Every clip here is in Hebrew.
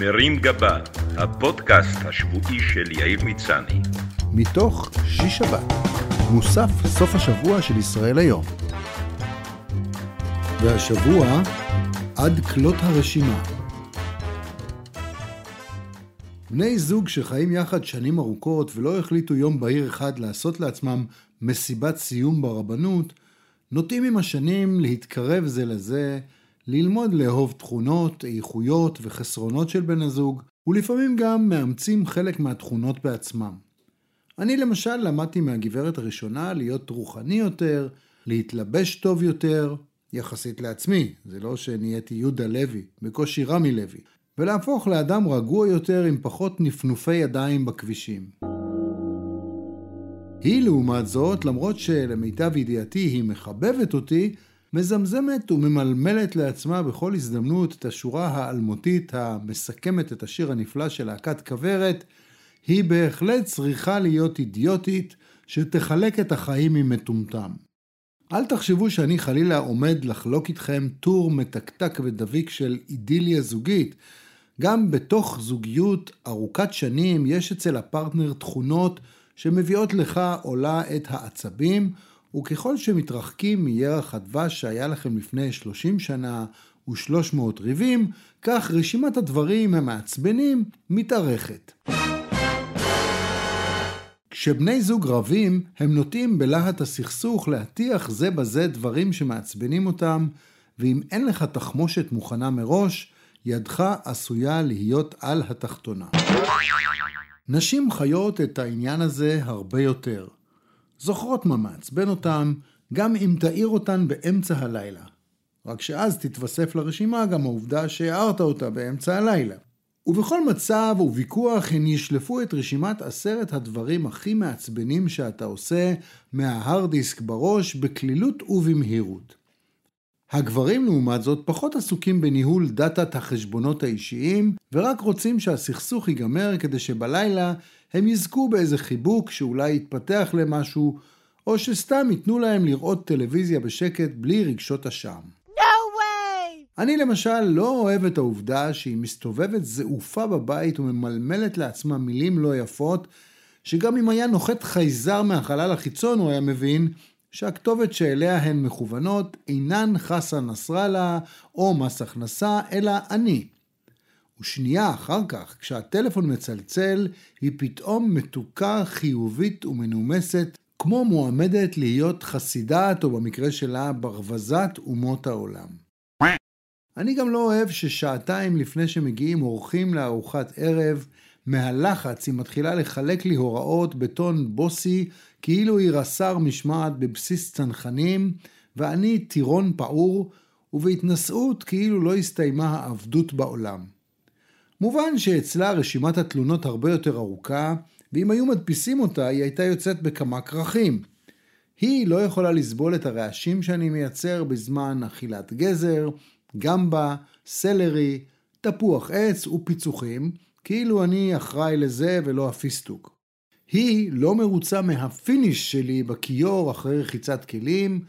מרים גבה, הפודקאסט השבועי של יאיר מצני. מתוך שיש שבת, מוסף סוף השבוע של ישראל היום. והשבוע, עד כלות הרשימה. בני זוג שחיים יחד שנים ארוכות ולא החליטו יום בהיר אחד לעשות לעצמם מסיבת סיום ברבנות, נוטים עם השנים להתקרב זה לזה, ללמוד לאהוב תכונות, איכויות וחסרונות של בן הזוג, ולפעמים גם מאמצים חלק מהתכונות בעצמם. אני למשל למדתי מהגברת הראשונה להיות רוחני יותר, להתלבש טוב יותר, יחסית לעצמי, זה לא שנהייתי יהודה לוי, בקושי רמי לוי, ולהפוך לאדם רגוע יותר עם פחות נפנופי ידיים בכבישים. היא לעומת זאת, למרות שלמיטב ידיעתי היא מחבבת אותי, מזמזמת וממלמלת לעצמה בכל הזדמנות את השורה האלמותית המסכמת את השיר הנפלא של להקת כוורת, היא בהחלט צריכה להיות אידיוטית שתחלק את החיים עם מטומטם. אל תחשבו שאני חלילה עומד לחלוק איתכם טור מתקתק ודביק של אידיליה זוגית. גם בתוך זוגיות ארוכת שנים יש אצל הפרטנר תכונות שמביאות לך עולה את העצבים, וככל שמתרחקים מירח הדבש שהיה לכם לפני 30 שנה ו-300 ריבים, כך רשימת הדברים המעצבנים מתארכת. כשבני זוג רבים, הם נוטים בלהט הסכסוך להטיח זה בזה דברים שמעצבנים אותם, ואם אין לך תחמושת מוכנה מראש, ידך עשויה להיות על התחתונה. נשים חיות את העניין הזה הרבה יותר. זוכרות מה מעצבן אותן, גם אם תאיר אותן באמצע הלילה. רק שאז תתווסף לרשימה גם העובדה שהערת אותה באמצע הלילה. ובכל מצב וויכוח הן ישלפו את רשימת עשרת הדברים הכי מעצבנים שאתה עושה מההארד דיסק בראש בקלילות ובמהירות. הגברים לעומת זאת פחות עסוקים בניהול דאטת החשבונות האישיים ורק רוצים שהסכסוך ייגמר כדי שבלילה הם יזכו באיזה חיבוק שאולי יתפתח למשהו או שסתם ייתנו להם לראות טלוויזיה בשקט בלי רגשות אשם. אני למשל לא אוהב את העובדה שהיא מסתובבת זעופה בבית וממלמלת לעצמה מילים לא יפות, שגם אם היה נוחת חייזר מהחלל החיצון הוא היה מבין שהכתובת שאליה הן מכוונות אינן חסן נסראללה או מס הכנסה, אלא אני. ושנייה אחר כך, כשהטלפון מצלצל, היא פתאום מתוקה, חיובית ומנומסת, כמו מועמדת להיות חסידת, או במקרה שלה, ברווזת אומות העולם. אני גם לא אוהב ששעתיים לפני שמגיעים אורחים לארוחת ערב, מהלחץ היא מתחילה לחלק לי הוראות בטון בוסי, כאילו היא רס"ר משמעת בבסיס צנחנים, ואני טירון פעור, ובהתנשאות כאילו לא הסתיימה העבדות בעולם. מובן שאצלה רשימת התלונות הרבה יותר ארוכה, ואם היו מדפיסים אותה, היא הייתה יוצאת בכמה כרכים. היא לא יכולה לסבול את הרעשים שאני מייצר בזמן אכילת גזר, גמבה, סלרי, תפוח עץ ופיצוחים, כאילו אני אחראי לזה ולא הפיסטוק. היא לא מרוצה מהפיניש שלי בכיור אחרי רחיצת כלים,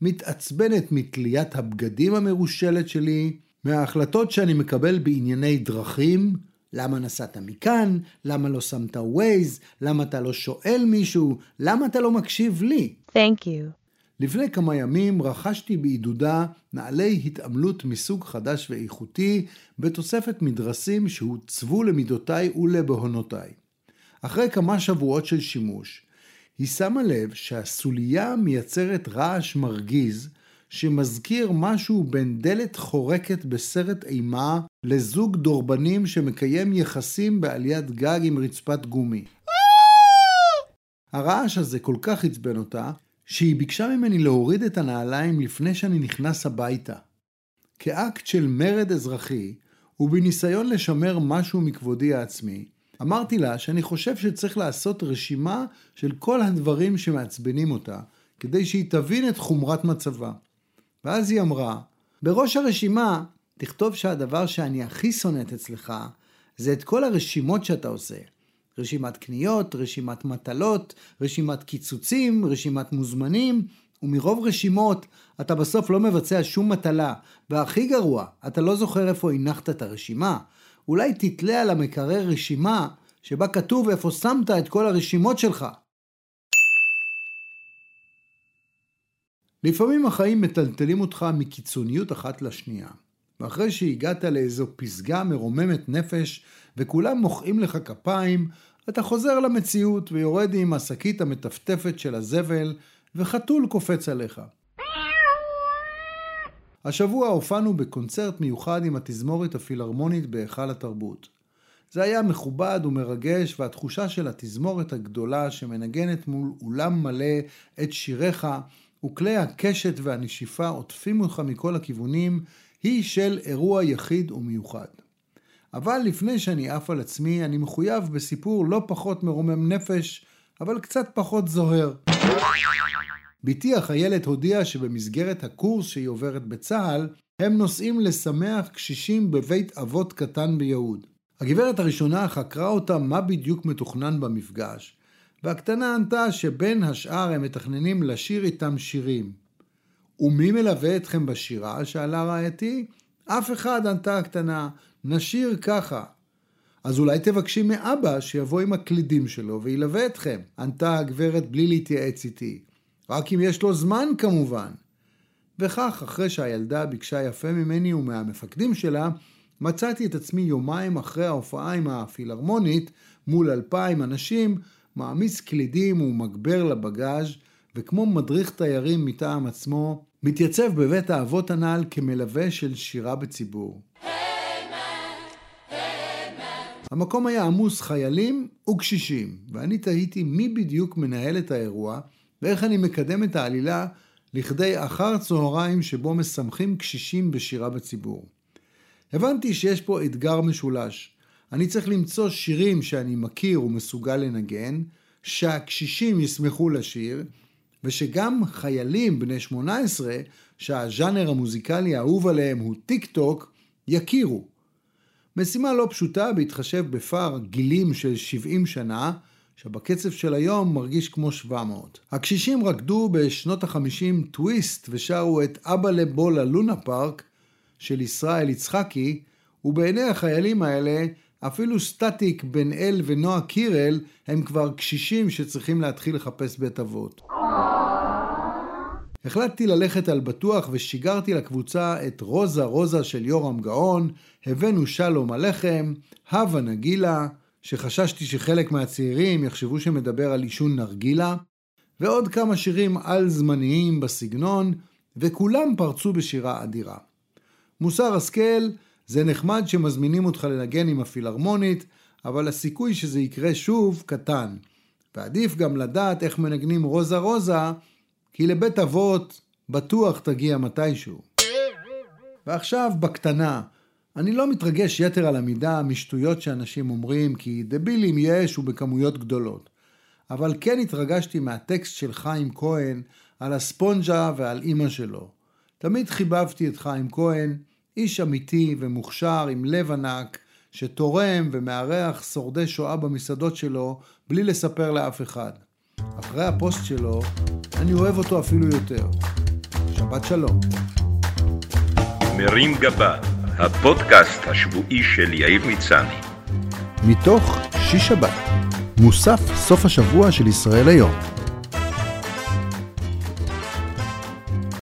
מתעצבנת מתליית הבגדים המרושלת שלי, מההחלטות שאני מקבל בענייני דרכים, למה נסעת מכאן, למה לא שמת ווייז, למה אתה לא שואל מישהו, למה אתה לא מקשיב לי. Thank you. לפני כמה ימים רכשתי בעידודה נעלי התעמלות מסוג חדש ואיכותי, בתוספת מדרסים שהוצבו למידותיי ולבהונותיי. אחרי כמה שבועות של שימוש, היא שמה לב שהסוליה מייצרת רעש מרגיז, שמזכיר משהו בין דלת חורקת בסרט אימה לזוג דורבנים שמקיים יחסים בעליית גג עם רצפת גומי. הרעש הזה כל כך עצבן אותה, שהיא ביקשה ממני להוריד את הנעליים לפני שאני נכנס הביתה. כאקט של מרד אזרחי, ובניסיון לשמר משהו מכבודי העצמי, אמרתי לה שאני חושב שצריך לעשות רשימה של כל הדברים שמעצבנים אותה, כדי שהיא תבין את חומרת מצבה. ואז היא אמרה, בראש הרשימה תכתוב שהדבר שאני הכי שונאת אצלך זה את כל הרשימות שאתה עושה. רשימת קניות, רשימת מטלות, רשימת קיצוצים, רשימת מוזמנים, ומרוב רשימות אתה בסוף לא מבצע שום מטלה, והכי גרוע, אתה לא זוכר איפה הנחת את הרשימה, אולי תתלה על המקרר רשימה שבה כתוב איפה שמת את כל הרשימות שלך. לפעמים החיים מטלטלים אותך מקיצוניות אחת לשנייה. ואחרי שהגעת לאיזו פסגה מרוממת נפש וכולם מוחאים לך כפיים, אתה חוזר למציאות ויורד עם השקית המטפטפת של הזבל וחתול קופץ עליך. השבוע הופענו בקונצרט מיוחד עם התזמורת הפילהרמונית בהיכל התרבות. זה היה מכובד ומרגש, והתחושה של התזמורת הגדולה שמנגנת מול אולם מלא את שיריך, וכלי הקשת והנשיפה עוטפים אותך מכל הכיוונים, היא של אירוע יחיד ומיוחד. אבל לפני שאני עף על עצמי, אני מחויב בסיפור לא פחות מרומם נפש, אבל קצת פחות זוהר. בתי החיילת הודיעה שבמסגרת הקורס שהיא עוברת בצה"ל, הם נוסעים לשמח קשישים בבית אבות קטן ביהוד. הגברת הראשונה חקרה אותה מה בדיוק מתוכנן במפגש, והקטנה ענתה שבין השאר הם מתכננים לשיר איתם שירים. ומי מלווה אתכם בשירה? שאלה רעייתי. אף אחד, ענתה הקטנה, נשיר ככה. אז אולי תבקשי מאבא שיבוא עם הקלידים שלו וילווה אתכם, ענתה הגברת בלי להתייעץ איתי. רק אם יש לו זמן כמובן. וכך, אחרי שהילדה ביקשה יפה ממני ומהמפקדים שלה, מצאתי את עצמי יומיים אחרי ההופעה עם הפילהרמונית, מול אלפיים אנשים, מעמיס קלידים ומגבר לבגאז' וכמו מדריך תיירים מטעם עצמו, מתייצב בבית האבות הנ"ל כמלווה של שירה בציבור. המקום היה עמוס חיילים וקשישים, ואני תהיתי מי בדיוק מנהל את האירוע, ואיך אני מקדם את העלילה לכדי אחר צהריים שבו משמחים קשישים בשירה בציבור. הבנתי שיש פה אתגר משולש. אני צריך למצוא שירים שאני מכיר ומסוגל לנגן, שהקשישים ישמחו לשיר, ושגם חיילים בני 18, שהז'אנר המוזיקלי האהוב עליהם הוא טיק טוק, יכירו. משימה לא פשוטה בהתחשב בפער גילים של 70 שנה, שבקצב של היום מרגיש כמו 700. הקשישים רקדו בשנות ה-50 טוויסט ושרו את אבא לבוא ללונה פארק של ישראל יצחקי, ובעיני החיילים האלה אפילו סטטיק בן אל ונועה קירל הם כבר קשישים שצריכים להתחיל לחפש בית אבות. החלטתי ללכת על בטוח ושיגרתי לקבוצה את רוזה רוזה של יורם גאון, הבאנו שלום הלחם, הווה נגילה, שחששתי שחלק מהצעירים יחשבו שמדבר על עישון נרגילה, ועוד כמה שירים על-זמניים בסגנון, וכולם פרצו בשירה אדירה. מוסר השכל, זה נחמד שמזמינים אותך לנגן עם הפילהרמונית, אבל הסיכוי שזה יקרה שוב קטן. ועדיף גם לדעת איך מנגנים רוזה רוזה, כי לבית אבות בטוח תגיע מתישהו. ועכשיו בקטנה, אני לא מתרגש יתר על המידה משטויות שאנשים אומרים, כי דבילים יש ובכמויות גדולות. אבל כן התרגשתי מהטקסט של חיים כהן על הספונג'ה ועל אימא שלו. תמיד חיבבתי את חיים כהן, איש אמיתי ומוכשר עם לב ענק, שתורם ומארח שורדי שואה במסעדות שלו בלי לספר לאף אחד. אחרי הפוסט שלו, אני אוהב אותו אפילו יותר. שבת שלום. מרים גבה, הפודקאסט השבועי של יאיר מצני. מתוך שיש שבת, מוסף סוף השבוע של ישראל היום.